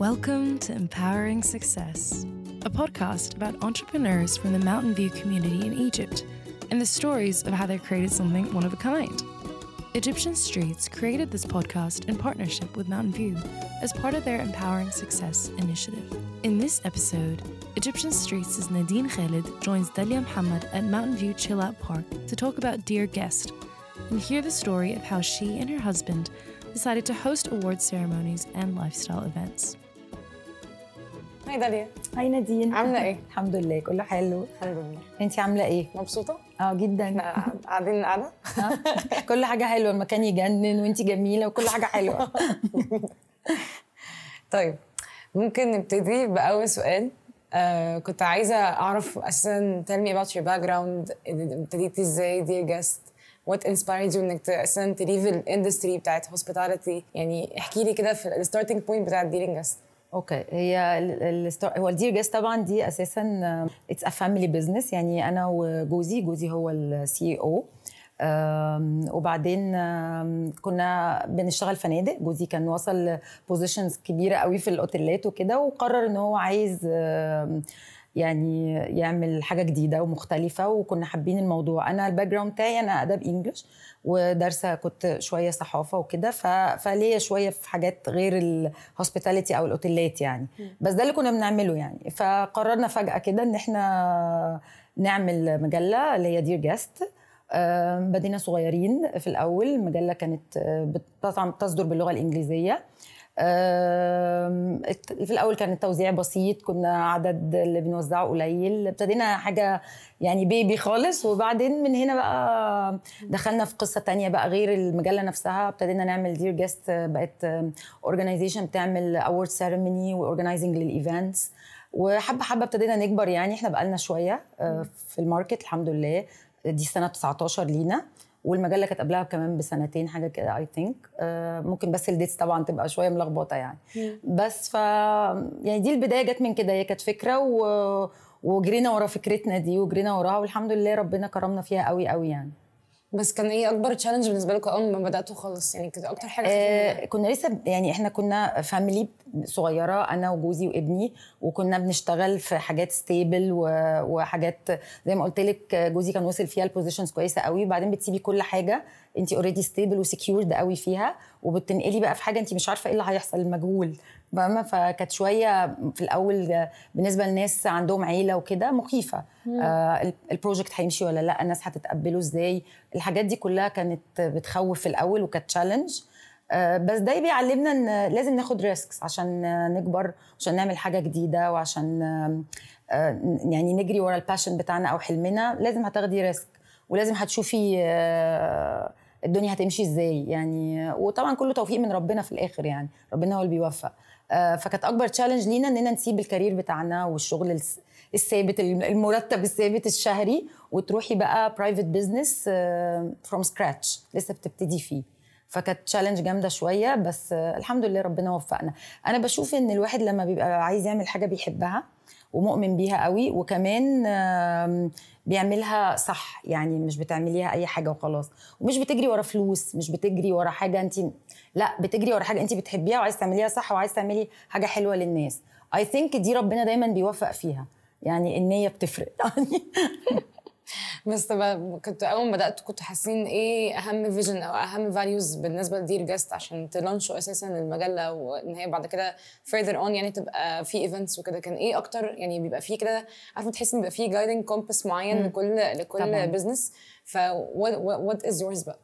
Welcome to Empowering Success, a podcast about entrepreneurs from the Mountain View community in Egypt and the stories of how they created something one of a kind. Egyptian Streets created this podcast in partnership with Mountain View as part of their Empowering Success initiative. In this episode, Egyptian Streets' Nadine Khalid joins Delia Muhammad at Mountain View Chill Out Park to talk about Dear Guest and hear the story of how she and her husband decided to host award ceremonies and lifestyle events. هاي داليا هاي نادين. عاملة إيه؟ الحمد لله كله حلو. الحمد لله. انت عاملة إيه؟ مبسوطة؟ آه جدا. إحنا قاعدين قاعدة؟ كل حاجة حلوة المكان يجنن وانت جميلة وكل حاجة حلوة. طيب ممكن نبتدي بأول سؤال. آه كنت عايزة أعرف أساسا tell me about your background. ابتديتي إزاي dear guest what inspired you إنك أساسا ت leave ال industry بتاعت hospitality يعني احكي لي كده في ال starting point بتاعت Dear Guest. okay. هي هو ال Dear Guest طبعا دي أساسا it's a family business يعني أنا وجوزي جوزي هو ال CEO وبعدين كنا بنشتغل فنادق. جوزي كان وصل positions كبيرة قوي في الأوتيلات وكده وقرر إن هو عايز يعني يعمل حاجة جديدة ومختلفة وكنا حابين الموضوع. أنا ال background بتاعي أنا أداب English ودارسة كنت شوية صحافة وكده فليا شوية في حاجات غير ال hospitality أو الأوتيلات يعني. بس ده اللي كنا بنعمله يعني. فقررنا فجأة كده إن إحنا نعمل مجلة اللي هي Dear Guest بدينا صغيرين في الأول. المجله كانت آه، بت- تصدر باللغة الإنجليزية. في الأول كان التوزيع بسيط كنا عدد اللي بنوزعه قليل ابتدينا حاجة يعني baby خالص وبعدين من هنا بقى دخلنا في قصة تانية بقى غير المجلة نفسها ابتدينا نعمل Dear Guest بقت organization بتعمل award ceremony و organizing لل events وحبة حبة ابتدينا نكبر يعني إحنا بقالنا شوية آه، في ال market الحمد لله دي سنة 19 لينا. والمجلة كانت قبلها كمان بسنتين حاجة كده I think ممكن بس ال dates طبعا تبقى شوية ملخبطة يعني. بس ف يعني دي البداية جت من كده هي كانت فكرة و... وجرينا ورا فكرتنا دي وجرينا وراها والحمد لله ربنا كرمنا فيها قوي قوي يعني. بس كان إيه أكبر challenge بالنسبة لكم أول ما بدأتوا خالص؟ يعني كده أكتر حاجة آه كنا لسه يعني إحنا كنا family صغيرة أنا وجوزي وابني وكنا بنشتغل في حاجات stable وحاجات زي ما قلت لك جوزي كان وصل فيها ال positions كويسة قوي. وبعدين بتسيبي كل حاجة انت already stable و secured قوي فيها وبتنقلي بقى في حاجة انت مش عارفة إيه اللي هيحصل المجهول فاهمة؟ فكانت شوية في الأول بالنسبة للناس عندهم عيلة وكده مخيفة. آه ال project هيمشي ولا لأ؟ الناس هتتقبله إزاي؟ الحاجات دي كلها كانت بتخوف في الأول وكانت challenge آه، بس ده بيعلمنا إن لازم ناخد risks عشان نكبر عشان نعمل حاجة جديدة وعشان آه، يعني نجري ورا ال passion بتاعنا أو حلمنا. لازم هتاخدي risk ولازم هتشوفي آه، الدنيا هتمشي إزاي. يعني وطبعا كله توفيق من ربنا في الآخر يعني. ربنا هو اللي بيوفق. فكانت أكبر challenge لينا إننا نسيب ال career بتاعنا والشغل الثابت المرتب الثابت الشهري وتروحي بقى private business from scratch لسه بتبتدي فيه. فكانت challenge جامدة شوية بس آه، الحمد لله ربنا وفقنا. أنا بشوف إن الواحد لما بيبقى عايز يعمل حاجة بيحبها ومؤمن بيها قوي وكمان بيعملها صح يعني مش بتعمليها أي حاجة وخلاص. ومش بتجري ورا فلوس مش بتجري ورا حاجة انت لا بتجري ورا حاجة انت بتحبيها وعايز تعمليها صح وعايز تعملي حاجة حلوة للناس. I think دي ربنا دايما بيوفق فيها. يعني النية بتفرق. بس كنت أول ما بدأت كنتوا حاسين إيه أهم vision أو أهم values بالنسبة ل Dear Guest عشان ت launch وا أساسا المجله وان هي بعد كده further on يعني تبقى في events وكده. كان إيه أكتر يعني بيبقى في كده عارفة تحس إن بيبقى في guiding compass معين لكل لكل. business ف what is yours بقى؟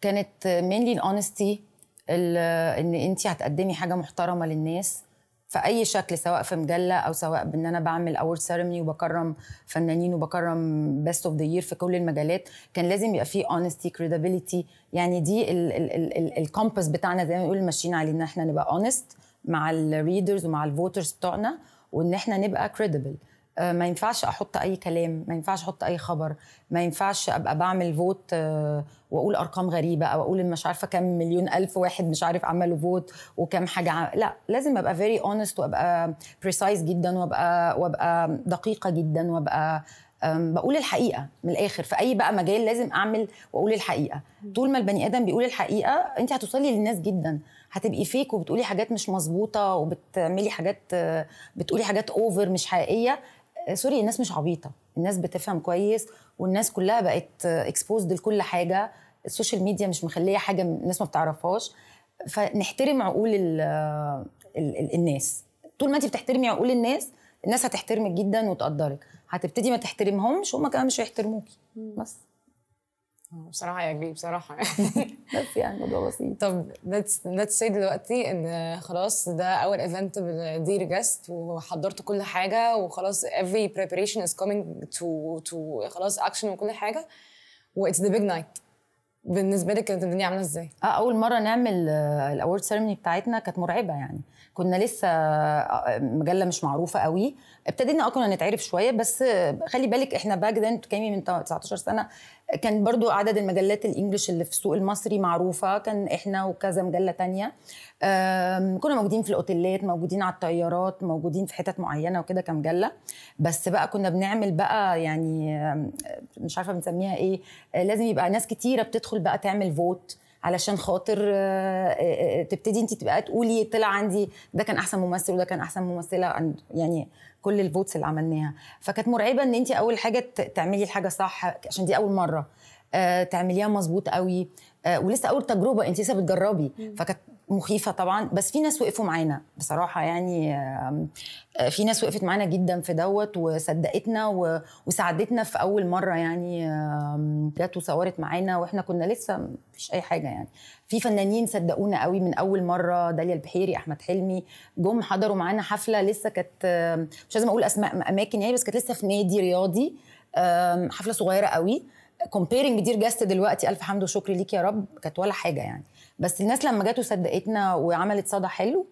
كانت mainly ال honesty إن انت هتقدمي حاجة محترمة للناس. في اي شكل سواء في مجلة أو سواء بإن أنا بعمل award ceremony وبكرم فنانين وبكرم best of the year في كل المجالات كان لازم يبقى فيه honesty credibility يعني دي ال compass بتاعنا زي ما بنقول ماشيين عليه إن إحنا نبقى honest مع ال readers ومع ال voters بتوعنا وإن إحنا نبقى credible ما ينفعش أحط اي كلام ما ينفعش أحط اي خبر ما ينفعش ابقى بعمل vote آه، واقول ارقام غريبة أو أقول مش عارفة كم مليون الف واحد مش عارف عملوا vote وكم حاجة عم... لا لازم ابقى very honest وابقى precise جدا وابقى وابقى دقيقة جدا وابقى بقول الحقيقة من الآخر. في أي بقى مجال لازم أعمل وأقول الحقيقة. طول ما البني آدم بيقول الحقيقة انت هتوصلي للناس جدا. هتبقي fake وبتقولي حاجات مش مظبوطة وبتعملي حاجات آه، بتقولي حاجات over مش حقيقية. آه، sorry الناس مش عبيطة. الناس بتفهم كويس والناس كلها بقت exposed لكل حاجة. ال social media مش مخلية حاجة الناس ما بتعرفهاش. فنحترم عقول ال ال ال الناس. طول ما انت بتحترمي عقول الناس الناس هتحترمك جدا وتقدرك. هتبتدي ما تحترمهمش هم كمان مش هيحترموكي. بس. بصراحة يا جري بصراحة. بس يعني الموضوع بسيط. طب let's let's say دلوقتي إن خلاص ده أول event بال Dear Guest وحضرت كل حاجة وخلاص every preparation is coming to to خلاص action وكل حاجة و it's the big night. بالنسبة لك كانت الدنيا عاملة إزاي؟ آه أول مرة نعمل ال award ceremony بتاعتنا كانت مرعبة يعني. كنا لسه آه، مجلة مش معروفة قوي. ابتدينا آه كنا نتعرف شوية بس آه، خلي بالك إحنا back then كأني من 19 سنة كان برضو عدد المجلات ال English اللي في السوق المصري معروفة كان إحنا وكذا مجلة تانية. كنا موجودين في الأوتيلات موجودين على الطيارات موجودين في حتت معينة وكده كمجلة. بس بقى كنا بنعمل بقى يعني مش عارفة بنسميها إيه آه، لازم يبقى ناس كتيرة بتدخل بقى تعمل vote علشان خاطر آه، آه، آه، تبتدي انت تبقى تقولي طلع عندي ده كان أحسن ممثل وده كان أحسن ممثلة يعني كل ال votes اللي عملناها. فكانت مرعبة إن انت أول حاجة تعملي الحاجة صح عشان دي أول مرة تعمليها مظبوط قوي ولسه أول تجربة انت لسه بتجربي. فكانت مخيفة طبعا بس في ناس وقفوا معانا بصراحة يعني آه، في ناس وقفت معانا جدا في دوت وصدقتنا وساعدتنا في أول مرة يعني جت وصورت معانا وإحنا كنا لسه مفيش أي حاجة يعني. في فنانين صدقونا قوي من أول مرة داليا البحيري أحمد حلمي جم حضروا معانا حفلة لسه كانت مش لازم أقول أسماء أماكن يعني بس كانت لسه في نادي رياضي آم، حفلة صغيرة قوي comparing ب Dear Guest دلوقتي ألف حمد وشكر ليك يا رب كانت ولا حاجة يعني. بس الناس لما جت وصدقتنا وعملت صدى حلو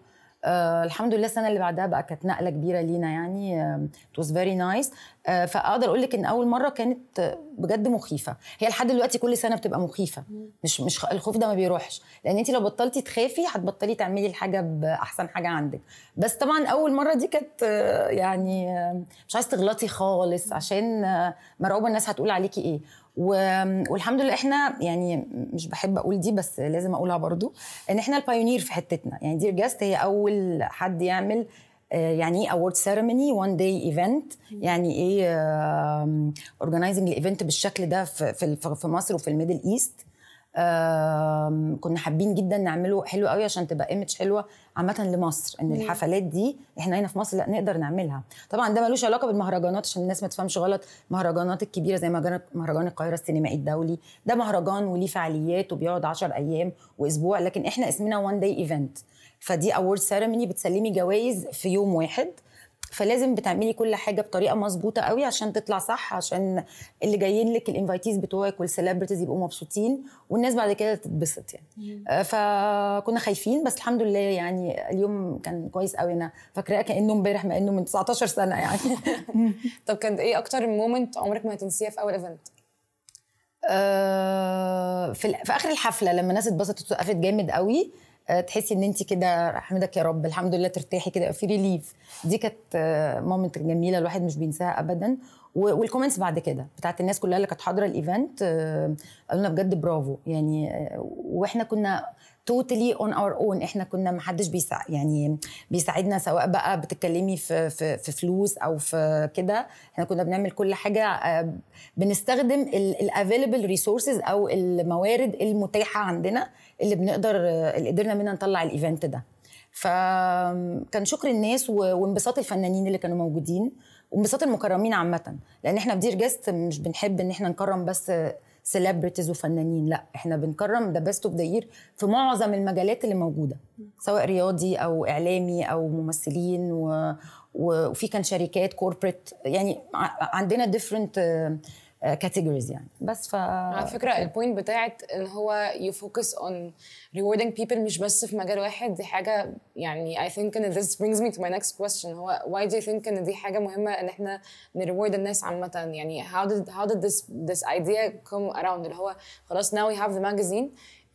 آه الحمد لله السنة اللي بعدها بقى كانت نقلة كبيرة لينا يعني it was very nice فأقدر أقول لك إن أول مرة كانت بجد مخيفة. هي لحد دلوقتي كل سنة بتبقى مخيفة. مش مش الخوف ده ما بيروحش. لأن انت لو بطلتي تخافي هتبطلي تعملي الحاجة باحسن حاجة عندك. بس طبعا أول مرة دي كانت آه، يعني مش عايزه تغلطي خالص عشان آه، مرعوبة الناس هتقول عليكي إيه. والحمد لله إحنا يعني مش بحب أقول دي بس لازم اقولها برضو ان إحنا ال pioneer في حتتنا. يعني Dear Guest هي أول حد يعمل آه، يعني إيه award ceremony one day event يعني إيه organizing ال event بالشكل ده في في مصر وفي ال Middle East كنا حابين جدا نعمله حلو قوي عشان تبقى image حلوة عامة لمصر إن الحفلات دي إحنا هنا في مصر لا نقدر نعملها. طبعا ده ملوش علاقة بالمهرجانات عشان الناس ما تفهمش غلط. المهرجانات الكبيرة زي مهرجان مهرجان القاهرة السينمائي الدولي ده مهرجان وليه فعاليات وبيقعد 10 أيام وأسبوع لكن إحنا اسمنا one day event فدي award ceremony بتسلمي جوائز في يوم واحد. فلازم بتعملي كل حاجة بطريقة مظبوطة قوي عشان تطلع صح عشان اللي جايين لك ال invitees بتوعك وال celebrities يبقوا مبسوطين والناس بعد كده تتبسط يعني. آه، فكنا خايفين بس الحمد لله يعني اليوم كان كويس قوي. أنا فاكراه كأنه امبارح مع إنه من 19 سنة يعني. طب كانت إيه أكتر moment عمرك ما هتنسيها في أول event؟ آه، في, في آخر الحفلة لما الناس اتبسطت وسقفت جامد قوي تحسي إن انت كده أحمدك يا رب الحمد لله ترتاحي كده في relief دي كانت moment جميلة الواحد مش بينساها ابدا. وال comments بعد كده بتاعت الناس كلها اللي كانت حاضرة ال event آه، قالوا لنا بجد برافو. يعني آه، وإحنا كنا totally on our own إحنا كنا ما حدش بيساعد يعني بيساعدنا سواء بقى بتتكلمي في في, في فلوس أو في كده. إحنا كنا بنعمل كل حاجة آه، بنستخدم ال available resources أو الموارد المتاحة عندنا. اللي بنقدر اللي قدرنا منها نطلع ال event ده. فكان شكر الناس وانبساط الفنانين اللي كانوا موجودين وانبساط المكرمين عامة. لأن إحنا في Dear مش بنحب إن إحنا نكرم بس celebrities وفنانين لأ. إحنا بنكرم the best of the year في معظم المجالات اللي موجودة. سواء رياضي أو إعلامي أو ممثلين و... وفي كان شركات corporate يعني عندنا ديفرنت كاتيجوريز يعني بس ف على فكره البوينت بتاعت ان هو you focus on rewarding people مش بس في مجال واحد دي حاجه يعني I think ان this brings me to my next question هو why do you think ان دي حاجه مهمه ان احنا نريورد الناس عامه يعني how did how did this this idea come around اللي هو خلاص now we have the magazine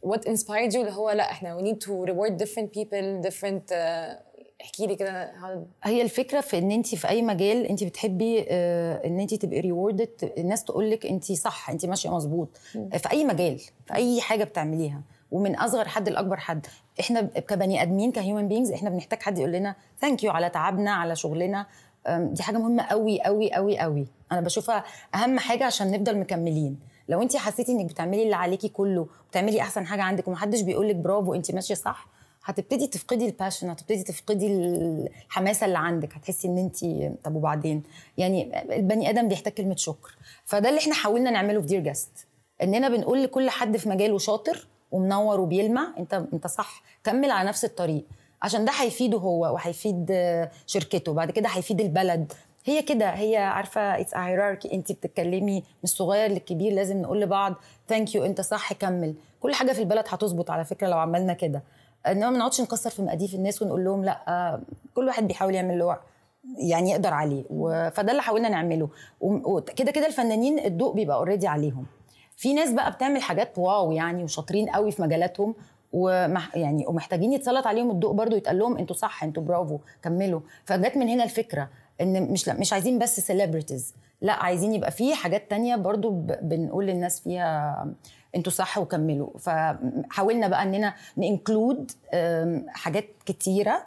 what inspired you اللي هو لا احنا we need to reward different people different uh, احكي لي كده هي الفكرة في إن انت في أي مجال انت بتحبي آه، إن انت تبقي rewarded الناس تقول لك انت صح انت ماشية مظبوط. في أي مجال في أي حاجة بتعمليها. ومن أصغر حد لأكبر حد. إحنا كبني آدمين ك human beings إحنا بنحتاج حد يقول لنا thank you على تعبنا على شغلنا. دي حاجة مهمة قوي قوي قوي قوي أنا بشوفها أهم حاجة عشان نفضل مكملين. لو انت حسيتي إنك بتعملي اللي عليكي كله بتعملي أحسن حاجة عندك ومحدش بيقول لك برافو انت ماشية صح هتبتدي تفقدي ال passion هتبتدي تفقدي الحماسة اللي عندك. هتحسي إن انت طب وبعدين؟ يعني البني آدم بيحتاج كلمة شكر. فده اللي إحنا حاولنا نعمله في Dear Guest إننا بنقول لكل حد في مجاله شاطر ومنور وبيلمع أنت أنت صح. كمل على نفس الطريق. عشان ده هيفيده هو وهيفيد شركته. بعد كده هيفيد البلد. هي كده. هي عارفة it's hierarchy انت بتتكلمي من الصغير للكبير لازم نقول لبعض thank you أنت صح كمل. كل حاجة في البلد هتظبط على فكرة لو عملنا كده. انما ما نقعدش نكسر في مقاديف الناس ونقول لهم لأ كل واحد بيحاول يعمل اللي هو يعني يقدر عليه. فده اللي حاولنا نعمله. وكده كده الفنانين الضوء بيبقى already عليهم. في ناس بقى بتعمل حاجات wow يعني وشاطرين قوي في مجالاتهم ومح يعني ومحتاجين يتسلط عليهم الضوء برضو يتقال لهم أنتوا صح أنتوا برافو كملوا. فجت من هنا الفكرة إن مش مش عايزين بس celebrities لأ عايزين يبقى في حاجات تانية برضو بنقول للناس فيها أنتوا صح وكملوا. فحاولنا بقى إننا ن include حاجات كتيرة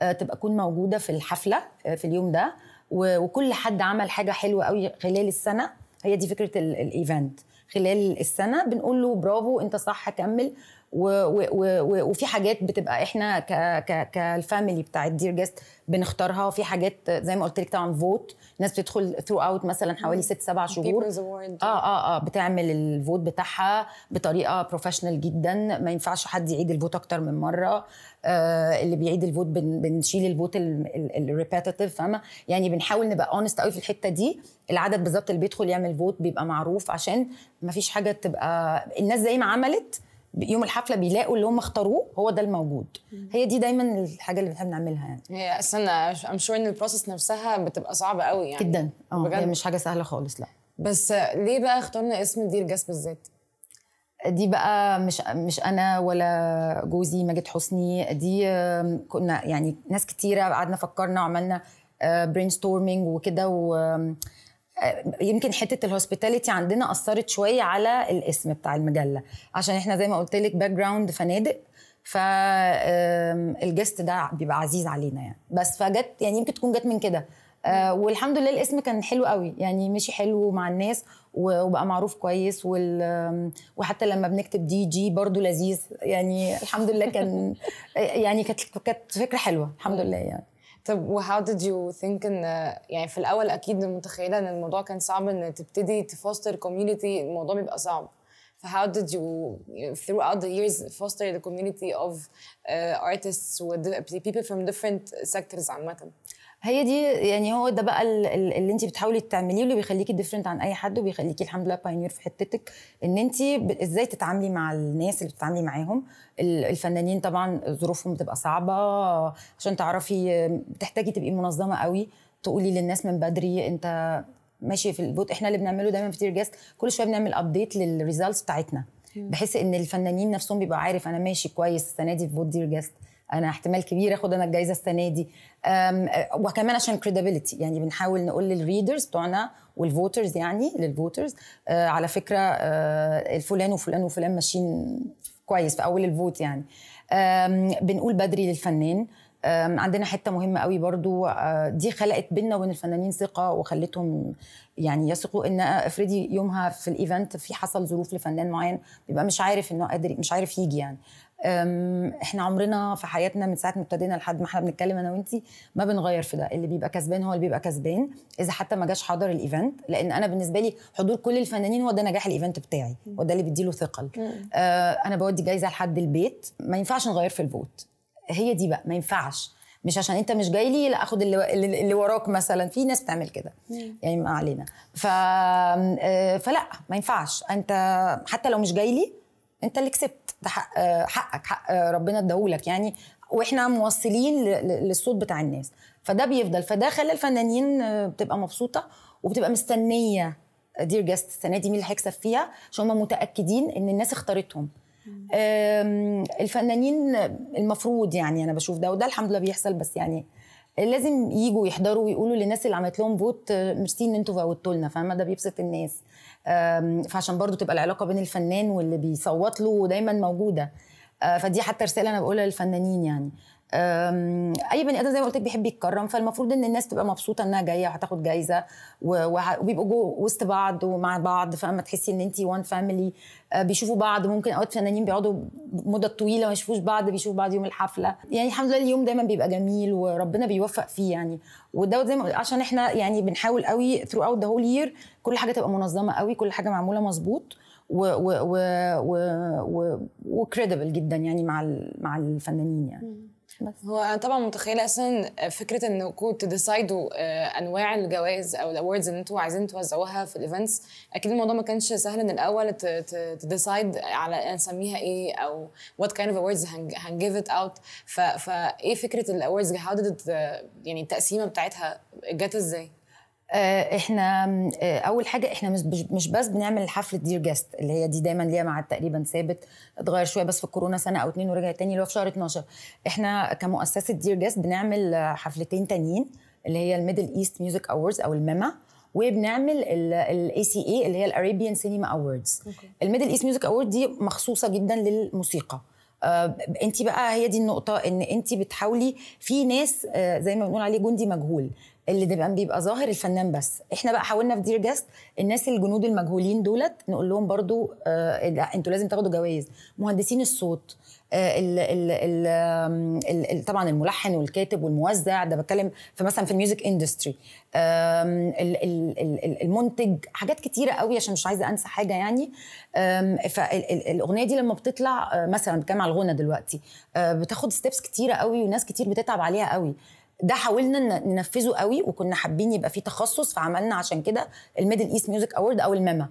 آه، تبقى تكون موجودة في الحفلة آه، في اليوم ده. وكل حد عمل حاجة حلوة قوي خلال السنة. هي دي فكرة ال- ال event خلال السنة بنقول له برافو أنت صح كمل. و و و وفي حاجات بتبقى إحنا ك ك كال family بتاعت Dear Guest بنختارها. وفي حاجات زي ما قلت لك طبعا vote ناس بتدخل throughout مثلا حوالي ست سبع شهور. آه آه آه بتعمل ال vote بتاعها بطريقة professional جدا. ما ينفعش حد يعيد ال vote أكتر من مرة. آه اللي بيعيد ال vote بن بنشيل ال vote ال repetitive فاهمة؟ يعني بنحاول نبقى honest قوي في الحتة دي. العدد بالظبط اللي بيدخل يعمل vote بيبقى معروف عشان ما فيش حاجة تبقى الناس زي ما عملت يوم الحفلة بيلاقوا اللي هم اختاروه هو ده الموجود. هي دي دايما الحاجة اللي بنحب نعملها يعني. هي أصلا I'm sure إن ال process نفسها بتبقى صعبة قوي يعني. جدا. آه. هي مش حاجة سهلة خالص لا. بس ليه بقى اخترنا اسم Dear Guest بالذات؟ دي بقى مش مش أنا ولا جوزي ماجد حسني. دي كنا يعني ناس كتيرة قعدنا فكرنا وعملنا brainstorming وكده و يمكن حتة ال hospitality عندنا أثرت شوية على الاسم بتاع المجلة. عشان إحنا زي ما قلت لك background فنادق فال guest ده بيبقى عزيز علينا يعني. بس فجت يعني يمكن تكون جت من كده. آه والحمد لله الاسم كان حلو قوي. يعني مشي حلو مع الناس وبقى معروف كويس وال وحتى لما بنكتب DG برضو لذيذ. يعني الحمد لله كان يعني كانت كانت فكرة حلوة. الحمد لله يعني. طب و how did you think ان يعني في الأول أكيد متخيله ان الموضوع كان صعب ان تبتدي ت foster community الموضوع بيبقى صعب ف how did you throughout the years foster the community of uh, artists و people from different sectors عامة هي دي يعني هو ده بقى ال- ال- اللي انت بتحاولي تعمليه واللي بيخليكي different عن أي حد وبيخليكي الحمد لله pioneer في حتتك إن انت إزاي تتعاملي مع الناس اللي بتتعاملي معاهم. ال- الفنانين طبعا ظروفهم بتبقى صعبة عشان تعرفي بتحتاجي تبقي منظمة قوي تقولي للناس من بدري انت ماشي في ال vote إحنا اللي بنعمله دايما في Dear Guest كل شوية بنعمل update لل results بتاعتنا. بحيث إن الفنانين نفسهم بيبقى عارف أنا ماشي كويس السنة دي في vote Dear Guest أنا احتمال كبير اخد أنا الجائزه السنة دي. أه، وكمان عشان credibility يعني بنحاول نقول لل readers بتوعنا وال voters يعني لل voters آه على فكرة آه الفلان وفلان وفلان ماشيين كويس في أول ال vote يعني. بنقول بدري للفنان. عندنا حتة مهمة قوي برضو. دي خلقت بينا وبين الفنانين ثقة وخلتهم يعني يثقوا إن افرضي يومها في ال event في حصل ظروف لفنان معين بيبقى مش عارف إنه قادر مش عارف يجي يعني. إحنا عمرنا في حياتنا من ساعة ما ابتدينا لحد ما إحنا بنتكلم أنا وإنتي ما بنغير في ده. اللي بيبقى كسبان هو اللي بيبقى كسبان. إذا حتى ما جاش حضر ال event لأن أنا بالنسبة لي حضور كل الفنانين هو ده نجاح ال event بتاعي. وده اللي بيديله ثقل. آه أنا بودي جايزة لحد البيت. ما ينفعش نغير في ال vote هي دي بقى. ما ينفعش. مش عشان أنت مش جاي لي لأ اخد اللي, اللي اللي وراك مثلا. في ناس بتعمل كده. يعني ما علينا. ف آه، فلأ ما ينفعش. أنت حتى لو مش جاي لي انت اللي كسبت. ده حق آه، حقك. حق آه، ربنا اداهولك. يعني وإحنا موصلين للصوت بتاع الناس. فده بيفضل. فده خلى الفنانين آه، بتبقى مبسوطة وبتبقى مستنية Dear Guest السنة دي مين اللي هيكسب فيها؟ عشان هم متأكدين إن الناس اختارتهم. الفنانين المفروض يعني أنا بشوف ده وده الحمد لله بيحصل بس يعني لازم يجوا يحضروا ويقولوا للناس اللي عملت لهم vote آه، ميرسي إن أنتوا فوتوا لنا فاهمة؟ ده بيبسط الناس. فعشان برضو تبقى العلاقة بين الفنان واللي بيصوت له دايما موجودة. آه، فدي حتى رسالة أنا بقولها للفنانين يعني. أي بني آدم زي ما قلت لك بيحب يتكرم فالمفروض إن الناس تبقى مبسوطة إنها جاية وهتاخد جايزة وبيبقوا جو وسط بعض ومع بعض فاهمة؟ تحسي إن انت وان فاميلي بيشوفوا بعض. ممكن أوقات فنانين بيقعدوا مدة طويلة ما يشوفوش بعض بيشوفوا بعض يوم الحفلة. يعني الحمد لله اليوم دايما بيبقى جميل وربنا بيوفق فيه يعني. وده زي ما عشان إحنا يعني بنحاول قوي through out the whole year كل حاجة تبقى منظمة قوي كل حاجة معمولة مظبوط و و و و و credible جدا يعني مع مع الفنانين يعني. بس. هو أنا طبعا متخيلة أصلا فكرة انكم ت decide وا أنواع الجوائز أو ال awards اللي أنتوا عايزين توزعوها في ال events. أكيد الموضوع ما كانش سهل من الأول ت decide على نسميها إيه أو what kind of awards هن give it out فايه فكرة ال awards؟ How did يعني التقسيمة بتاعتها جت إزاي؟ آه، إحنا آه، أول حاجة إحنا مش بس بنعمل حفله Dear Guest اللي هي دي دايما ليها ميعاد تقريبا ثابت اتغير شوية بس في الكورونا سنة أو اتنين ورجع تاني اللي هو في شهر 12 إحنا كمؤسسة Dear Guest بنعمل آه، حفلتين تانيين اللي هي ال Middle East Music Awards أو ال MEMA وبنعمل ال ACA اللي هي ال Arabian Cinema Awards ال Middle East Music Award دي مخصوصة جدا للموسيقى. آه انت بقى هي دي النقطة إن انت بتحاولي في ناس آه زي ما بنقول عليه جندي مجهول. اللي بيبقى بيبقى ظاهر الفنان بس. إحنا بقى حاولنا في Dear Guest الناس الجنود المجهولين دولت نقول لهم برضو آه أنتوا لازم تاخدوا جوائز. مهندسين الصوت آه ال طبعا الملحن والكاتب والموزع ده بتكلم في مثلا في ال music industry. المنتج حاجات كتيرة قوي عشان مش عايزة أنسى حاجة يعني. فالاغنيه دي لما بتطلع آه، مثلا بتكلم على الغنى دلوقتي آه، بتاخد steps كتيرة قوي وناس كتير بتتعب عليها قوي. ده حاولنا ننفذه قوي وكنا حابين يبقى فيه تخصص فعملنا عشان كده ال Middle East Music Award أو ال MEMA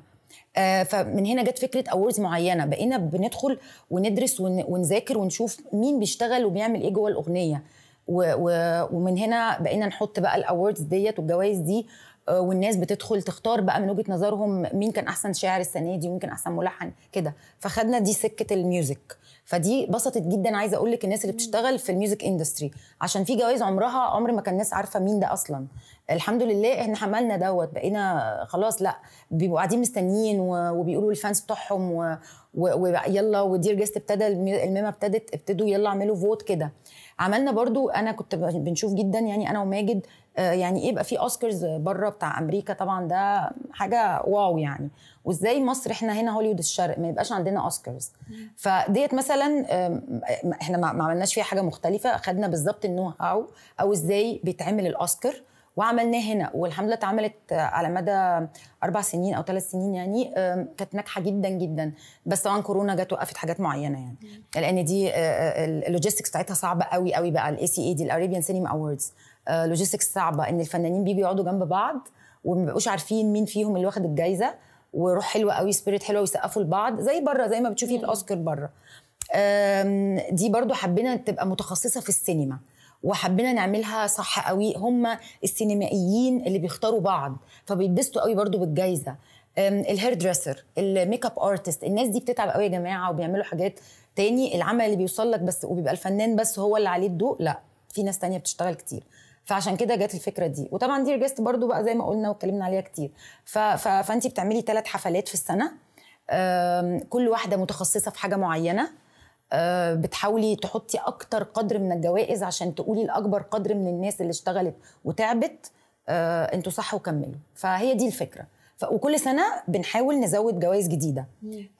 آه، فمن هنا جت فكرة awards معينة. بقينا بندخل وندرس ون- ونذاكر ونشوف مين بيشتغل وبيعمل إيه جوه الأغنية. و- و- ومن هنا بقينا نحط بقى ال awards ديت والجوائز دي آه، والناس بتدخل تختار بقى من وجهة نظرهم مين كان أحسن شاعر السنة دي ومين كان أحسن ملحن كده. فخدنا دي سكة ال music فدي بسطت جدا. عايزة أقول لك الناس اللي بتشتغل في ال music industry عشان في جوائز عمرها عمر ما كان الناس عارفة مين ده أصلا. الحمد لله إحنا عملنا دوت بقينا خلاص لأ بيبقوا قاعدين مستنيين وبيقولوا لل fans بتوعهم ويلا و Dear Guest ابتدى المي- ال MEMA ابتدت ابتدوا يلا اعملوا vote كده. عملنا برضو أنا كنت بنشوف جدا يعني أنا وماجد آه، يعني إيه يبقى في أوسكارز بره بتاع أمريكا طبعا ده حاجة wow يعني. وإزاي مصر إحنا هنا هوليوود الشرق ما يبقاش عندنا أوسكارز. فديت مثلا إحنا ما ما عملناش فيها حاجة مختلفة خدنا بالظبط ال know-how أو إزاي بيتعمل الأوسكار. وعملناه هنا والحمد لله اتعملت على مدى أربع سنين أو ثلاث سنين يعني كانت ناجحة جدا جدا. بس طبعا كورونا جت وقفت حاجات معينة يعني. لأن دي ال logistics بتاعتها صعبة قوي قوي بقى. ال ACA دي ال Arabian Cinema Awards logistics صعبة. إن الفنانين بيجوا يقعدوا جنب بعض وما بيبقوش عارفين مين فيهم اللي واخد الجايزة وروح حلوة قوي spirit حلوة ويسقفوا لبعض زي بره زي ما بتشوفي الاوسكار بره دي برضو حبينا تبقى متخصصة في السينما. وحبينا نعملها صح قوي. هم السينمائيين اللي بيختاروا بعض فبيتبسطوا قوي برضو بالجايزة. ال hair dresser ال makeup artist الناس دي بتتعب قوي يا جماعة وبيعملوا حاجات تاني. العمل اللي بيوصل لك بس وبيبقى الفنان بس هو اللي عليه الضوء لا في ناس تانية بتشتغل كتير. فعشان كده جت الفكرة دي. وطبعا Dear Guest برضو بقى زي ما قلنا واتكلمنا عليها كتير. فانت بتعملي ثلاث حفلات في السنة. كل واحدة متخصصة في حاجة معينة. بتحاولي تحطي أكتر قدر من الجوائز عشان تقولي لاكبر قدر من الناس اللي اشتغلت وتعبت آه، أنتوا صح وكملوا. فهي دي الفكرة. ف... وكل سنة بنحاول نزود جوائز جديدة.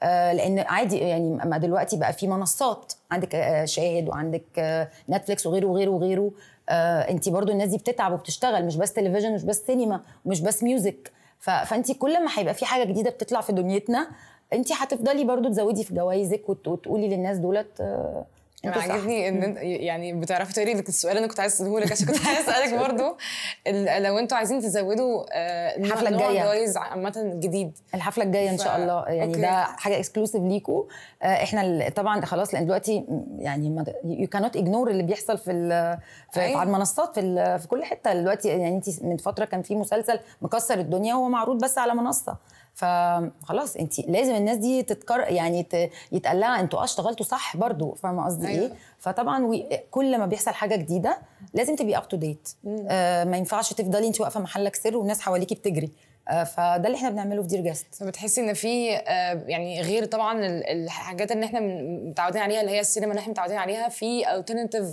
آه لأن عادي يعني ما دلوقتي بقى في منصات. عندك آه شاهد وعندك آه نتفليكس وغيره وغيره وغيره. آه انت برضو الناس دي بتتعب وبتشتغل مش بس تلفزيون مش بس سينما ومش بس music. ف... فانت كل ما هيبقى في حاجة جديدة بتطلع في دنيتنا انت هتفضلي برضو تزودي في جوائزك وت... وتقولي للناس دولت آه أنا أنتوا صح. عاجبني ان أنت يعني بتعرفي لك السؤال اللي أنا كنت عايز أسأله لك عشان كنت عايز أسألك برضو لو أنتوا عايزين تزودوا آه، نوع الجاية. جوائز عامة جديد الحفلة الجاية إن ف- شاء الله يعني أوكي. ده حاجة exclusive ليكوا آه، إحنا طبعا خلاص لأن دلوقتي يعني يو كانوت اجنور اللي بيحصل في في, أيوة. في على المنصات في في كل حتة دلوقتي يعني انت من فترة كان في مسلسل مكسر الدنيا وهو معروض بس على منصة فخلاص انت لازم الناس دي تتكرم يعني. يتقال لها أنتوا آه اشتغلتوا صح برضو فاهمة قصدي أيوة. إيه فطبعا وي... كل ما بيحصل حاجة جديدة لازم تبقي up to date ما ينفعش تفضلي انت واقفة محلك سر والناس حواليكي بتجري آه فده اللي إحنا بنعمله في Dear Guest فبتحسي إن في آه، يعني غير طبعا ال- الحاجات اللي إحنا متعودين عليها اللي هي السينما اللي إحنا متعودين عليها في alternative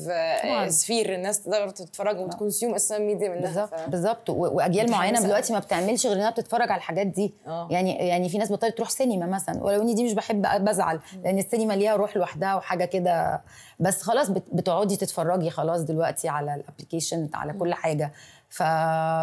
طبعاً. sphere الناس تقدر تتفرج وت consume أساسا ميديا منها بالظبط ف- بالظبط. وأجيال معينة. دلوقتي ما بتعملش غير إنها بتتفرج على الحاجات دي. آه. يعني يعني في ناس بطلت تروح سينما مثلا ولو إني دي مش بحب بزعل لأن السينما ليها روح لوحدها وحاجة كده. بس خلاص بت- بتقعدي تتفرجي خلاص دلوقتي على ال application على كل حاجة. ف...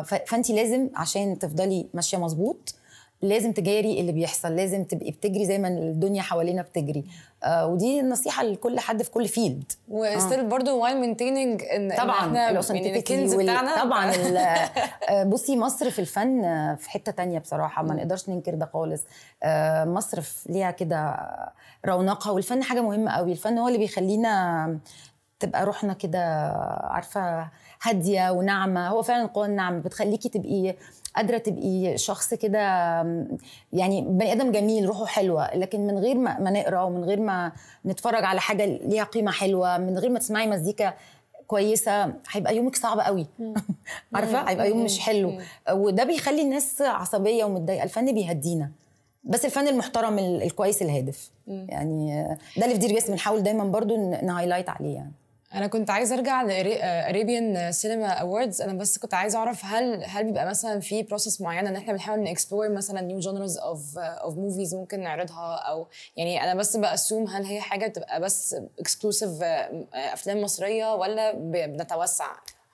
ف... فانت لازم عشان تفضلي ماشية مظبوط لازم تجاري اللي بيحصل لازم تبقي بتجري زي ما الدنيا حوالينا بتجري. آه ودي النصيحة لكل حد في كل field و still برضه while maintaining ان طبعا ال authenticity بتاعنا. طبعا آه، بصي مصر في الفن آه، في حتة تانية بصراحة ما نقدرش ننكر ده خالص. آه، مصر ليها كده رونقها والفن حاجة مهمة قوي. الفن هو اللي بيخلينا تبقى روحنا كده عارفة هادية وناعمة. هو فعلا القوه الناعمه بتخليكي تبقي قادرة تبقي شخص كده يعني بني آدم جميل روحه حلوة. لكن من غير ما, ما نقرأ ومن غير ما نتفرج على حاجة ليها قيمة حلوة من غير ما تسمعي مزيكا كويسة هيبقى يومك صعب قوي. عارفة؟ هيبقى يوم مش حلو. وده بيخلي الناس عصبية ومتضايقة. الفن بيهدينا. بس الفن المحترم ال- الكويس الهادف. يعني ده اللي في Dear Guest بنحاول دايما برضو ن highlight عليه يعني. أنا كنت عايزة أرجع ل Arabian Cinema Awards أنا بس كنت عايزة أعرف هل هل بيبقى مثلا في process معينة إن إحنا بنحاول ن explore مثلا new genres of of movies ممكن نعرضها أو يعني أنا بس ب assume هل هي حاجة بتبقى بس exclusive أفلام مصرية ولا بنتوسع؟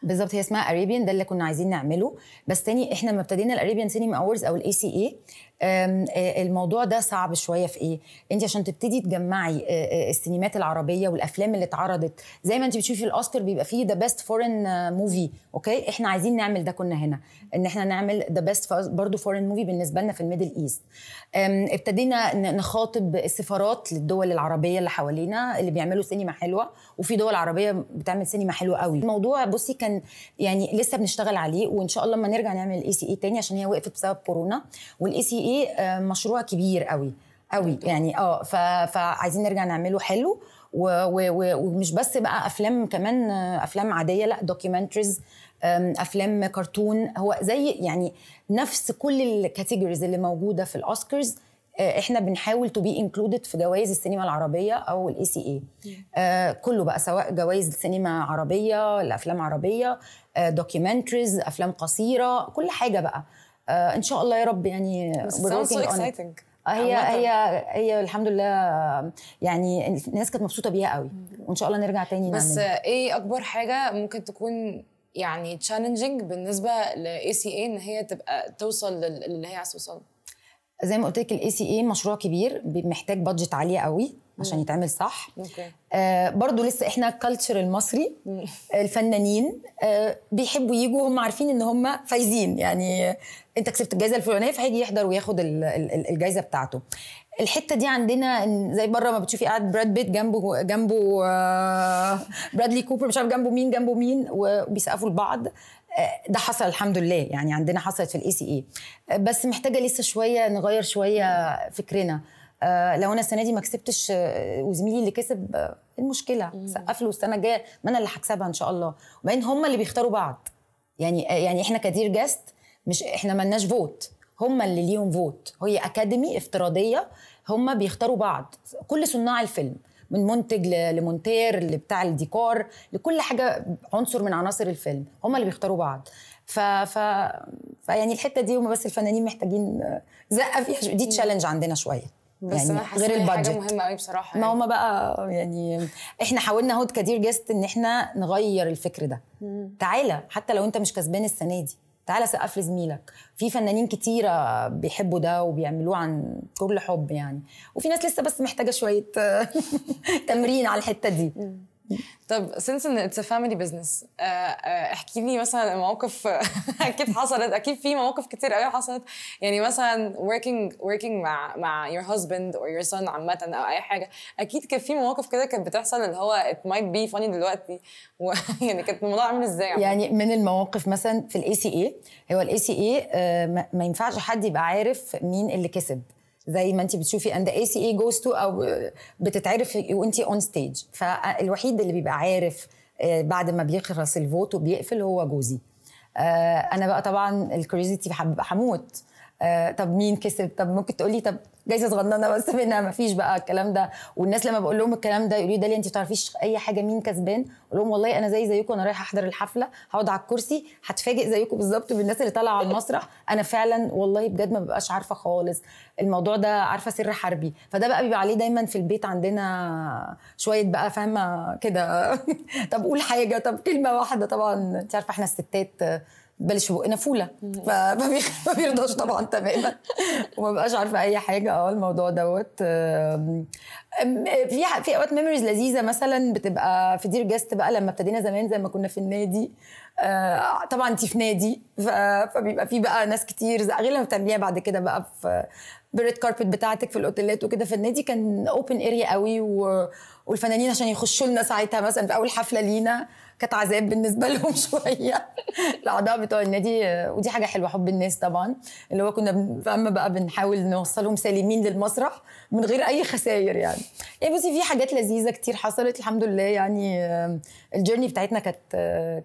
بالظبط هي اسمها Arabian ده اللي كنا عايزين نعمله. بس تاني إحنا لما ابتدينا ال Arabian Cinema Awards أو ال ACA الموضوع ده صعب شوية في إيه؟ انت عشان تبتدي تجمعي السينمات العربية والأفلام اللي اتعرضت زي ما انت بتشوفي في الأوسكار بيبقى فيه the best foreign movie أوكي؟ إحنا عايزين نعمل ده كنا هنا إن إحنا نعمل the best برضه foreign movie بالنسبة لنا في ال Middle East ابتدينا نخاطب السفارات للدول العربية اللي حوالينا اللي بيعملوا سينما حلوة وفي دول عربية بتعمل سينما حلوة قوي. الموضوع بصي كان يعني لسه بنشتغل عليه وإن شاء الله لما نرجع نعمل ال ACA تاني عشان هي وقفت بسبب كورونا وال ACA مشروع كبير قوي قوي. يعني آه فعايزين نرجع نعمله حلو. و- و- و- ومش بس بقى أفلام كمان آه، أفلام عادية لأ documentaries أفلام كرتون هو زي يعني نفس كل ال categories اللي موجودة في الأوسكارز آه، إحنا بنحاول to be included في جوائز السينما العربية أو ال ACA كله بقى سواء جوائز السينما عربية الافلام عربية documentaries أفلام قصيرة كل حاجة بقى. آه، إن شاء الله يا رب يعني. آه، هي. هي هي الحمد لله آه، يعني الناس كانت مبسوطة بيها قوي. وإن شاء الله نرجع تاني بس نعملها. إيه أكبر حاجة ممكن تكون يعني challenging بالنسبة ل ACA إن هي تبقى توصل لل- للي هي عايزة توصل؟ زي ما قلت لك ال ACA مشروع كبير بي- محتاج budget عاليه قوي. عشان يتعمل صح. آه برضو لسه إحنا ال culture المصري الفنانين آه بيحبوا يجوا هم عارفين إن هم فايزين. يعني أنت كسبت الجائزه الفلانية فهيجي يحضر وياخد ال- ال- الجائزه بتاعته. الحتة دي عندنا زي بره ما بتشوفي قاعد براد بيت جنبه جنبه آه برادلي كوبر مش عارف جنبه مين جنبه مين وبيسقفوا لبعض. آه، ده حصل الحمد لله. يعني عندنا حصلت في ال ACA بس محتاجة لسه شوية نغير شوية فكرنا. آه، لو أنا السنة دي ما كسبتش آه، وزميلي اللي كسب آه، المشكلة. سقف له السنة الجاية ما أنا اللي هكسبها إن شاء الله. وبعدين هم اللي بيختاروا بعض. يعني آه، يعني إحنا ك Dear Guest مش إحنا ملناش vote هم اللي ليهم vote هي اكاديمي افتراضية هم بيختاروا بعض. كل صناع الفيلم من منتج لمونتير لبتاع الديكور لكل حاجة عنصر من عناصر الفيلم. هم اللي بيختاروا بعض. ف ف فيعني الحتة دي هم بس الفنانين محتاجين آه، زقة فيها. دي challenge عندنا شوية. بس أنا حاسة غير هي حاجة ال budget. مهمة قوي بصراحة ما يعني. هما بقى يعني إحنا حاولنا اهو ك Dear Guest إن إحنا نغير الفكر ده. تعالى حتى لو أنت مش كسبان السنة دي تعالى سقف لزميلك في فنانين كتيرة بيحبوا ده وبيعملوه عن كل حب يعني. وفي ناس لسه بس محتاجة شوية تمرين على الحتة دي. طب since إن business آه، آه، احكي لي مثلا مواقف أكيد حصلت أكيد في مواقف كتير قوي حصلت. يعني مثلا working working مع مع your husband or your son عامة أو أي حاجة. أكيد كان في مواقف كده كانت بتحصل اللي هو it might be funny دلوقتي. يعني كانت الموضوع عامل إزاي؟ يعني من المواقف مثلا في الاي سي اي هو الاي سي اي ما ينفعش حد يبقى عارف مين اللي كسب. زي ما انت بتشوفي and ACA goes to أو بتتعرف وانت on stage فالوحيد اللي بيبقى عارف آه، بعد ما بيخلص الفوت وبيقفل هو جوزي. آه، أنا بقى طبعا الكريزيتي هموت آه، طب مين كسب؟ طب ممكن تقولي طب جايزة صغننة بس منها ما فيش بقى الكلام ده. والناس لما بقول لهم الكلام ده يقولوا لي داليا انت ما تعرفيش أي حاجة مين كسبان؟ أقول لهم والله أنا زي زيكم أنا رايحة أحضر الحفلة هقعد على الكرسي هتفاجئ زيكم بالظبط بالناس اللي طالعة على المسرح. أنا فعلا والله بجد ما ببقاش عارفة خالص الموضوع ده عارفة سر حربي. فده بقى بيبقى عليه دايما في البيت عندنا شوية بقى فاهمة كده. طب قول حاجة طب كلمة واحدة طبعا. انت عارفة إحنا الستات بلش بقنا فوله فما بيرضاش طبعا تماما. وما بقاش عارفة أي حاجة. آه الموضوع دوت. في في أوقات memories لذيذة مثلا بتبقى في Dear Guest بقى لما ابتدينا زمان زي ما كنا في النادي. آه، طبعا انت في نادي. فبيبقى في بقى ناس كتير غير لما بتعمليها بعد كده بقى في بال red carpet بتاعتك في الأوتيلات وكده. في النادي كان open area قوي والفنانين عشان يخشوا لنا ساعتها مثلا في أول حفلة لينا. كانت عذاب بالنسبة لهم شوية. الاعضاء بتوع النادي ودي حاجة حلوة حب الناس طبعا. اللي هو كنا فاهمة بقى بنحاول نوصلهم سالمين للمسرح من غير أي خسائر يعني. يعني بصي في حاجات لذيذة كتير حصلت الحمد لله يعني الجيرني بتاعتنا كانت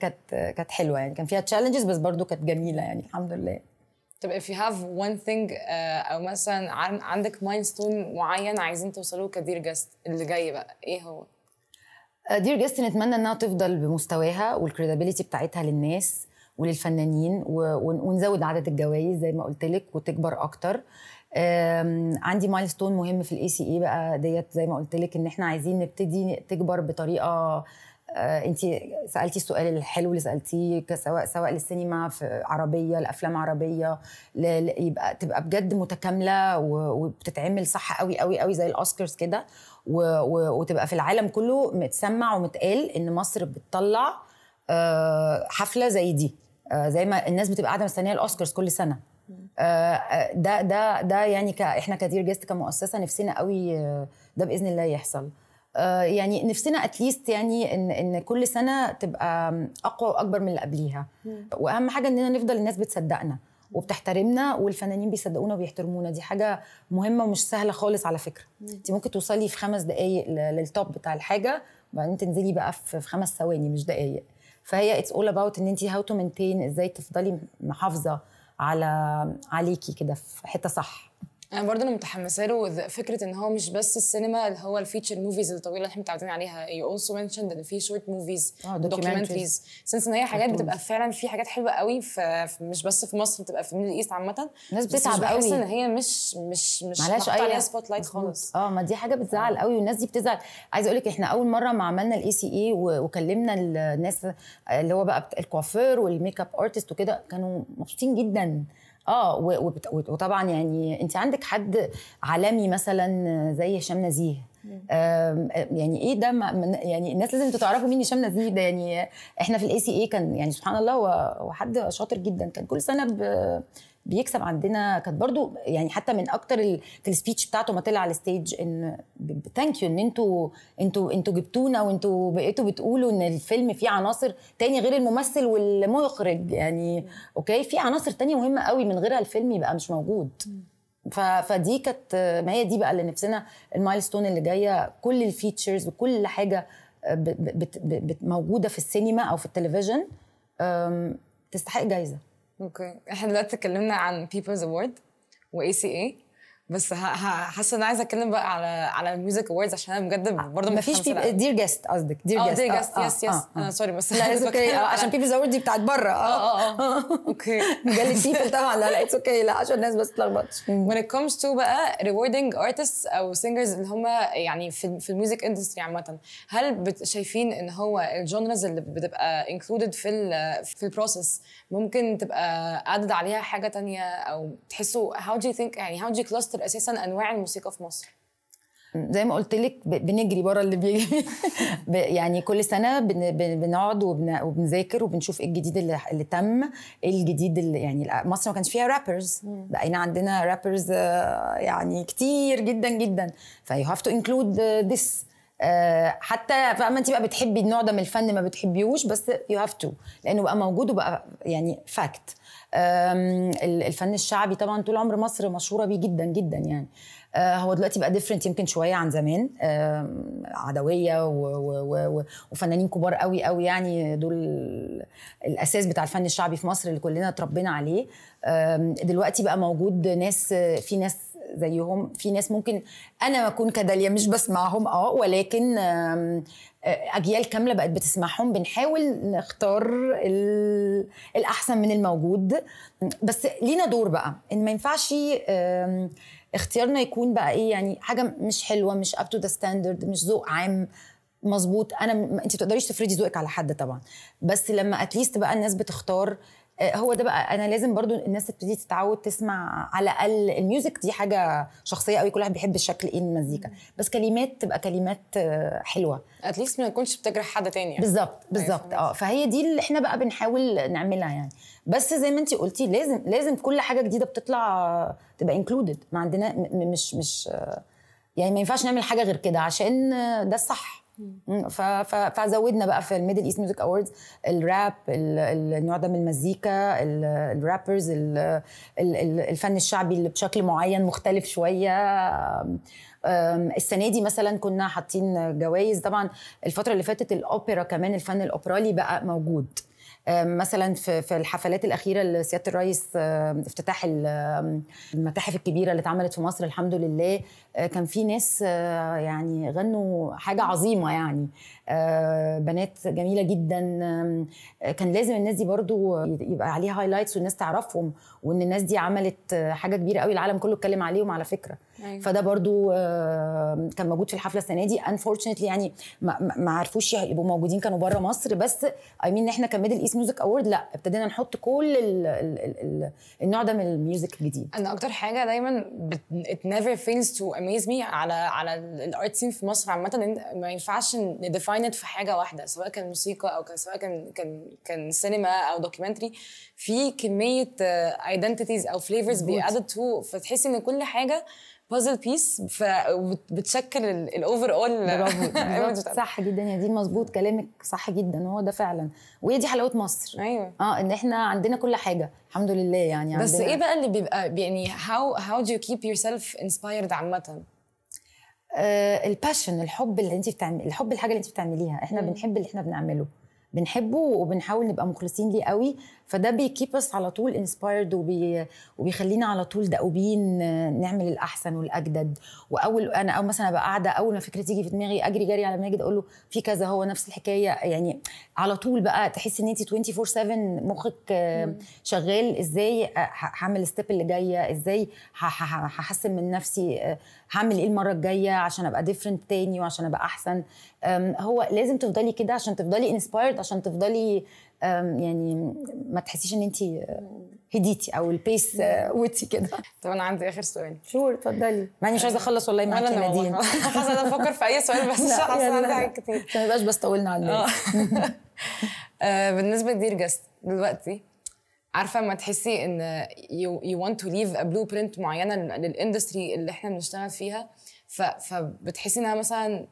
كانت كانت حلوة يعني. كان فيها تشالنجز بس برضو كانت جميلة يعني الحمد لله. طب if you have one thing uh, أو مثلا عندك milestone معين عايزين توصلوه ك Dear Guest اللي جاي بقى إيه هو؟ Dear Guest نتمنى إنها تفضل بمستواها وال credibility بتاعتها للناس وللفنانين ونزود عدد الجوائز زي ما قلت لك وتكبر أكتر. عندي milestone مهم في ال ECA بقى ديت زي ما قلت لك إن إحنا عايزين نبتدي تكبر بطريقة آه، انت سألتي السؤال الحلو اللي سألتيه سواء سواء للسينما في عربية لأفلام عربية يبقى تبقى بجد متكاملة وبتتعمل صح قوي قوي قوي زي الأوسكارز كده. وتبقى في العالم كله متسمع ومتقال إن مصر بتطلع آه، حفلة زي دي. آه، زي ما الناس بتبقى قاعدة مستنية الأوسكارز كل سنة. ده ده ده يعني إحنا ك Dear Guest كمؤسسة نفسنا قوي ده بإذن الله يحصل. آه، يعني نفسنا at least يعني إن إن كل سنة تبقى أقوى وأكبر من اللي قبليها. وأهم حاجة إننا نفضل الناس بتصدقنا. وبتحترمنا والفنانين بيصدقونا وبيحترمونا. دي حاجة مهمة ومش سهلة خالص على فكرة. انت ممكن توصلي في خمس دقائق لل top بتاع الحاجة وبعدين تنزلي بقى في خمس ثواني مش دقائق فهي it's all about ان انت how to maintain إزاي تفضلي محافظة على عليكي كده في حتة صح. أنا برضه أنا متحمسة له فكرة إن هو مش بس السينما اللي هو ال feature movies الطويلة اللي إحنا متعودين عليها you also mentioned إن في short movies documentaries since إن هي حاجات بتبقى فعلا في حاجات حلوة قوي مش بس في مصر بتبقى في ال Middle East عامة. الناس بتتعب قوي. إن هي مش مش مش معلش أي عليها spotlight خالص. آه ما دي حاجة بتزعل قوي والناس دي بتزعل. عايزة أقول لك إحنا أول مرة ما عملنا ال ECA وكلمنا الناس اللي هو بقى الكوافير وال makeup artist وكده كانوا مبسوطين جدا. آه وطبعا يعني أنت عندك حد عالمي مثلا زي هشام نزيه. يعني إيه ده؟ يعني الناس لازم تعرفوا مين هشام نزيه ده. يعني إحنا في ال ECA كان يعني سبحان الله هو حد شاطر جدا. كان كل سنة بيكسب عندنا. كانت برضو يعني حتى من أكتر في ال speech بتاعته ما طلع على ال stage إن thank you إن أنتوا أنتوا أنتوا جبتونا وانتوا بقيتوا بتقولوا إن الفيلم فيه عناصر تاني غير الممثل والمخرج. يعني okay في عناصر تانية مهمة قوي من غيرها الفيلم يبقى مش موجود. فدي كانت ما هي دي بقى اللي نفسنا ال milestone اللي جاية كل ال features وكل حاجة موجودة في السينما أو في التلفزيون. تستحق جايزة. Okay. إحنا دلوقتي اتكلمنا عن People's Award و ECA بس حاسة إن عايزة أتكلم بقى على على ال music awards عشان أنا بجد برضه ما فيش Dear Guest قصدك. Dear Guest Dear Guest yes yes أنا sorry بس لا okay عشان People's Award دي بتاعت بره. آه. آه آه okay. مجله People طبعا. لا لا it's okay لا عشان الناس بس تلخبطش when it comes to بقى rewarding artists أو singers اللي هم يعني في في ال music industry عامه هل شايفين إن هو ال genres اللي بتبقى included في ال في ال process ممكن تبقى added عليها حاجة تانية أو تحسوا do you think يعني do you cluster أساسا أنواع الموسيقى في مصر؟ زي ما قلت لك بنجري بره اللي بيجي. ب- يعني كل سنة بن- بن- بنقعد وبن- وبنذاكر وبنشوف إيه الجديد اللي, اللي تم إيه الجديد اللي يعني مصر ما كانش فيها rappers بقينا عندنا rappers يعني كتير جدا جدا. ف you have to include this حتى فاهمة؟ انت بقى بتحبي النوع ده من الفن ما بتحبيهوش بس you have to لأنه بقى موجود وبقى يعني fact الفن الشعبي طبعا طول عمر مصر مشهورة بيه جدا جدا يعني. آه، هو دلوقتي بقى different يمكن شوية عن زمان. عدوية و و و وفنانين كبار قوي قوي يعني دول الأساس بتاع الفن الشعبي في مصر اللي كلنا اتربينا عليه. دلوقتي بقى موجود ناس في ناس زيهم. في ناس ممكن أنا أكون ك داليا مش بسمعهم آه ولكن آه، أجيال كاملة بقت بتسمعهم. بنحاول نختار ال- الأحسن من الموجود. بس لينا دور بقى. إن ما ينفعش اختيارنا يكون بقى إيه يعني حاجة مش حلوة مش up to the standard مش ذوق عام مظبوط. أنا انت ما تقدريش تفرضي ذوقك على حد طبعا. بس لما at least بقى الناس بتختار هو ده بقى. أنا لازم برضو الناس تبتدي تتعود تسمع على الأقل ال music. دي حاجة شخصية قوي كل واحد بيحب الشكل إيه من المزيكا بس كلمات تبقى كلمات آه، حلوة. At least ما تكونش بتجرح حد تاني يعني. بالظبط بالظبط. فهمت. آه فهي دي اللي إحنا بقى بنحاول نعملها يعني. بس زي ما انت قلتي لازم لازم كل حاجة جديدة بتطلع تبقى included ما عندنا مش مش آه، يعني ما ينفعش نعمل حاجة غير كده عشان آه، ده الصح فزودنا بقى في ال Middle East Music Awards ال rap ال- ال- النوع ده من المزيكا ال- ال rappers ال- ال- ال- الفن الشعبي اللي بشكل معين مختلف شوية. السنة دي مثلا كنا حاطين جوائز. طبعا الفترة اللي فاتت الأوبرا كمان الفن الأوبرالي بقى موجود. مثلا في الحفلات الأخيرة لسيادة الرئيس افتتاح المتاحف الكبيرة اللي اتعملت في مصر الحمد لله آه، كان في ناس آه، يعني غنوا حاجة عظيمة يعني آه، بنات جميلة جدا كان لازم الناس دي برضو يبقى عليها highlights والناس تعرفهم وإن الناس دي عملت حاجة كبيرة قوي العالم كله اتكلم عليهم على فكرة. أيوة. فده برضو آه، كان موجود في الحفلة السنة دي. Unfortunately يعني ما, عرفوش يبقوا موجودين كانوا بره مصر. بس I mean إحنا ك Middle East Music Award لا ابتدينا نحط كل ال ال ال ال النوع ده من ال music الجديد. أنا أكتر حاجة دايما it never fails to amaze me على على ال art scene في مصر عامة ما ينفعش ن define في حاجة واحدة سواء كان موسيقى أو كان سواء كان كان كان سينما أو documentary في كمية identities أو flavors بي add to فتحسي إن كل حاجة puzzle piece فبتشكل ال overall صح جدا يا دي مظبوط كلامك صح جدا هو ده فعلا. وهي دي حلاوة مصر. أيوه. آه إن إحنا عندنا كل حاجة الحمد لله يعني بس إيه بقى اللي بيبقى يعني how how do you keep yourself inspired عامة؟ آه ال passion الحب اللي انت بتعمل الحب الحاجة اللي انت بتعمليها. إحنا مم. بنحب اللي إحنا بنعمله. بنحبه وبنحاول نبقى مخلصين ليه قوي. فده بي keep us على طول inspired وبي وبيخلينا على طول دؤوبين آه، نعمل الأحسن والأجدد. وأول أنا أو مثلا أبقى قاعدة أول ما فكرة تيجي في دماغي أجري جري على ماجد أقول له في كذا هو نفس الحكاية. يعني على طول بقى تحسي إن أنت 24 7 مخك آه، شغال. إزاي آه، هعمل ال step اللي جاية؟ إزاي هحسن من نفسي؟ هعمل إيه المرة الجاية عشان أبقى different تاني وعشان أبقى أحسن؟ هو لازم تفضلي كده عشان تفضلي inspired عشان تفضلي يعني ما تحسيش إن انت هديتي أو ال pace آه، وطي كده. طب أنا عندي آخر سؤال. Sure اتفضلي. مع اني مش عايزة أخلص والله معاكي يا أنا نادين. حاسه أنا بفكر في أي سؤال بس حاسه عندي. حاجات كتير. عشان ما يبقاش بس طولنا على الناس آه، بالنسبة ل Dear Guest دلوقتي عارفة لما تحسي إن you, you want to leave a blueprint معينة لل- لل industry اللي إحنا بنشتغل فيها؟ ف, فبتحسي إنها مثلا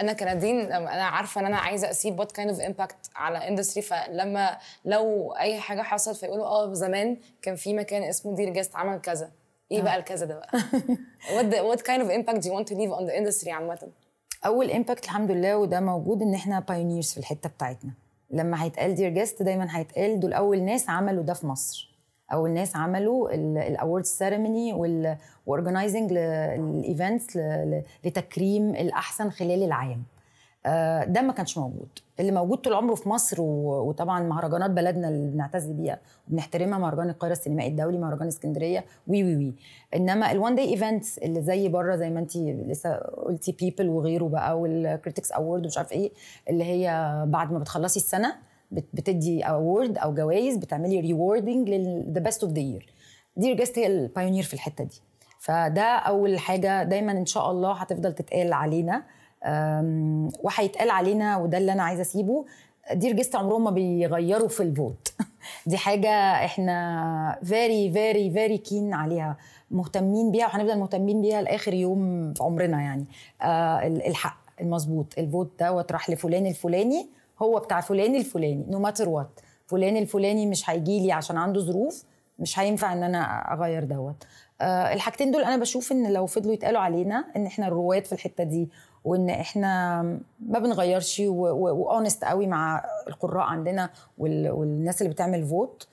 أنا كنادين أنا عارفة إن أنا عايزة أسيب what kind of impact على industry فلما لو أي حاجة حصلت فيقولوا آه زمان كان في مكان اسمه Dear Guest عمل كذا. إيه بقى الكذا ده بقى؟ What kind of impact do you want to leave on the industry عامة؟ أول impact الحمد لله وده موجود إن إحنا pioneers في الحتة بتاعتنا. لما هيتقال Dear Guest دايما هيتقال دول أول ناس عملوا ده في مصر. اول ناس عملوا ال award ceremony وال organizing ال events لتكريم الأحسن خلال العام. آه، ده ما كانش موجود. اللي موجود طول عمره في مصر وطبعا مهرجانات بلدنا اللي بنعتز بيها وبنحترمها مهرجان القاهرة السينمائي الدولي مهرجان اسكندرية وي وي وي. إنما ال one day events اللي زي بره زي ما انت لسه قلتي People وغيره بقى وال Critics Award ومش عارف إيه اللي هي بعد ما بتخلصي السنة بتدي award أو جوائز بتعملي rewarding لل the best of the year Dear Guest هي ال pioneer في الحتة دي. فده أول حاجة دايما إن شاء الله هتفضل تتقال علينا. وهيتقال علينا وده اللي أنا عايزة أسيبه. Dear Guest عمرهم ما بيغيروا في ال vote دي حاجة إحنا very very very keen عليها. مهتمين بيها وهنفضل مهتمين بيها لآخر يوم في عمرنا يعني. آه ال- الحق المظبوط. ال vote دوت راح لفلان الفلاني هو بتاع فلان الفلاني no matter what فلان الفلاني مش هيجي لي عشان عنده ظروف مش هينفع إن أنا أغير دوت. آه الحاجتين دول أنا بشوف إن لو فضلوا يتقالوا علينا إن إحنا الرواد في الحتة دي وإن إحنا ما بنغيرش و honest قوي مع القراء عندنا وال- والناس اللي بتعمل vote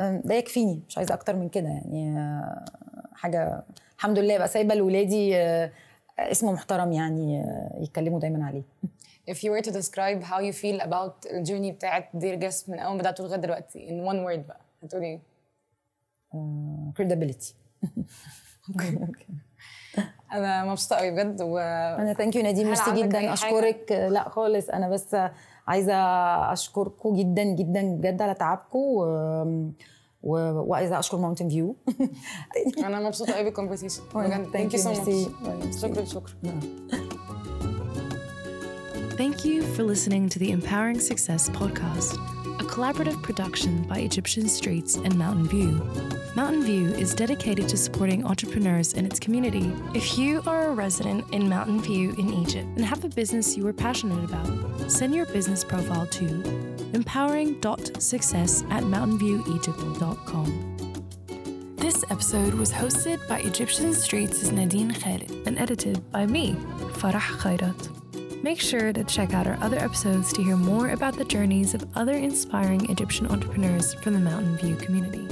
آه، ده يكفيني مش عايزة أكتر من كده يعني. آه، حاجة الحمد لله بقى سايبة لاولادي آه، اسم محترم يعني آه، يتكلموا دايما عليه. If you were to describe how you feel about ال journey بتاعت Dear Guest من أول ما بداتوا لغاية دلوقتي in one word بقى هتقولي إيه؟ credibility. أنا مبسوطة قوي بجد و أنا thank you نادين ميرسي جدا؟ أشكرك. لا خالص أنا بس عايزة أشكركم جدا جدا بجد على تعبكم و... و... وعايزة أشكر ماونتن فيو أنا مبسوطة قوي بالكونفرسيشن بجد. ثانك يو سو ماتش شكرا شكرا. Thank you for listening to the Empowering Success podcast, a collaborative production by Egyptian Streets and Mountain View. Mountain View is dedicated to supporting entrepreneurs in its community. If you are a resident in Mountain View in Egypt and have a business you are passionate about, send your business profile to empowering.success at mountainviewegypt.com. This episode was hosted by Egyptian Streets' Nadine Khalid and edited by me, Farah Khairat. Make sure to check out our other episodes to hear more about the journeys of other inspiring Egyptian entrepreneurs from the Mountain View community.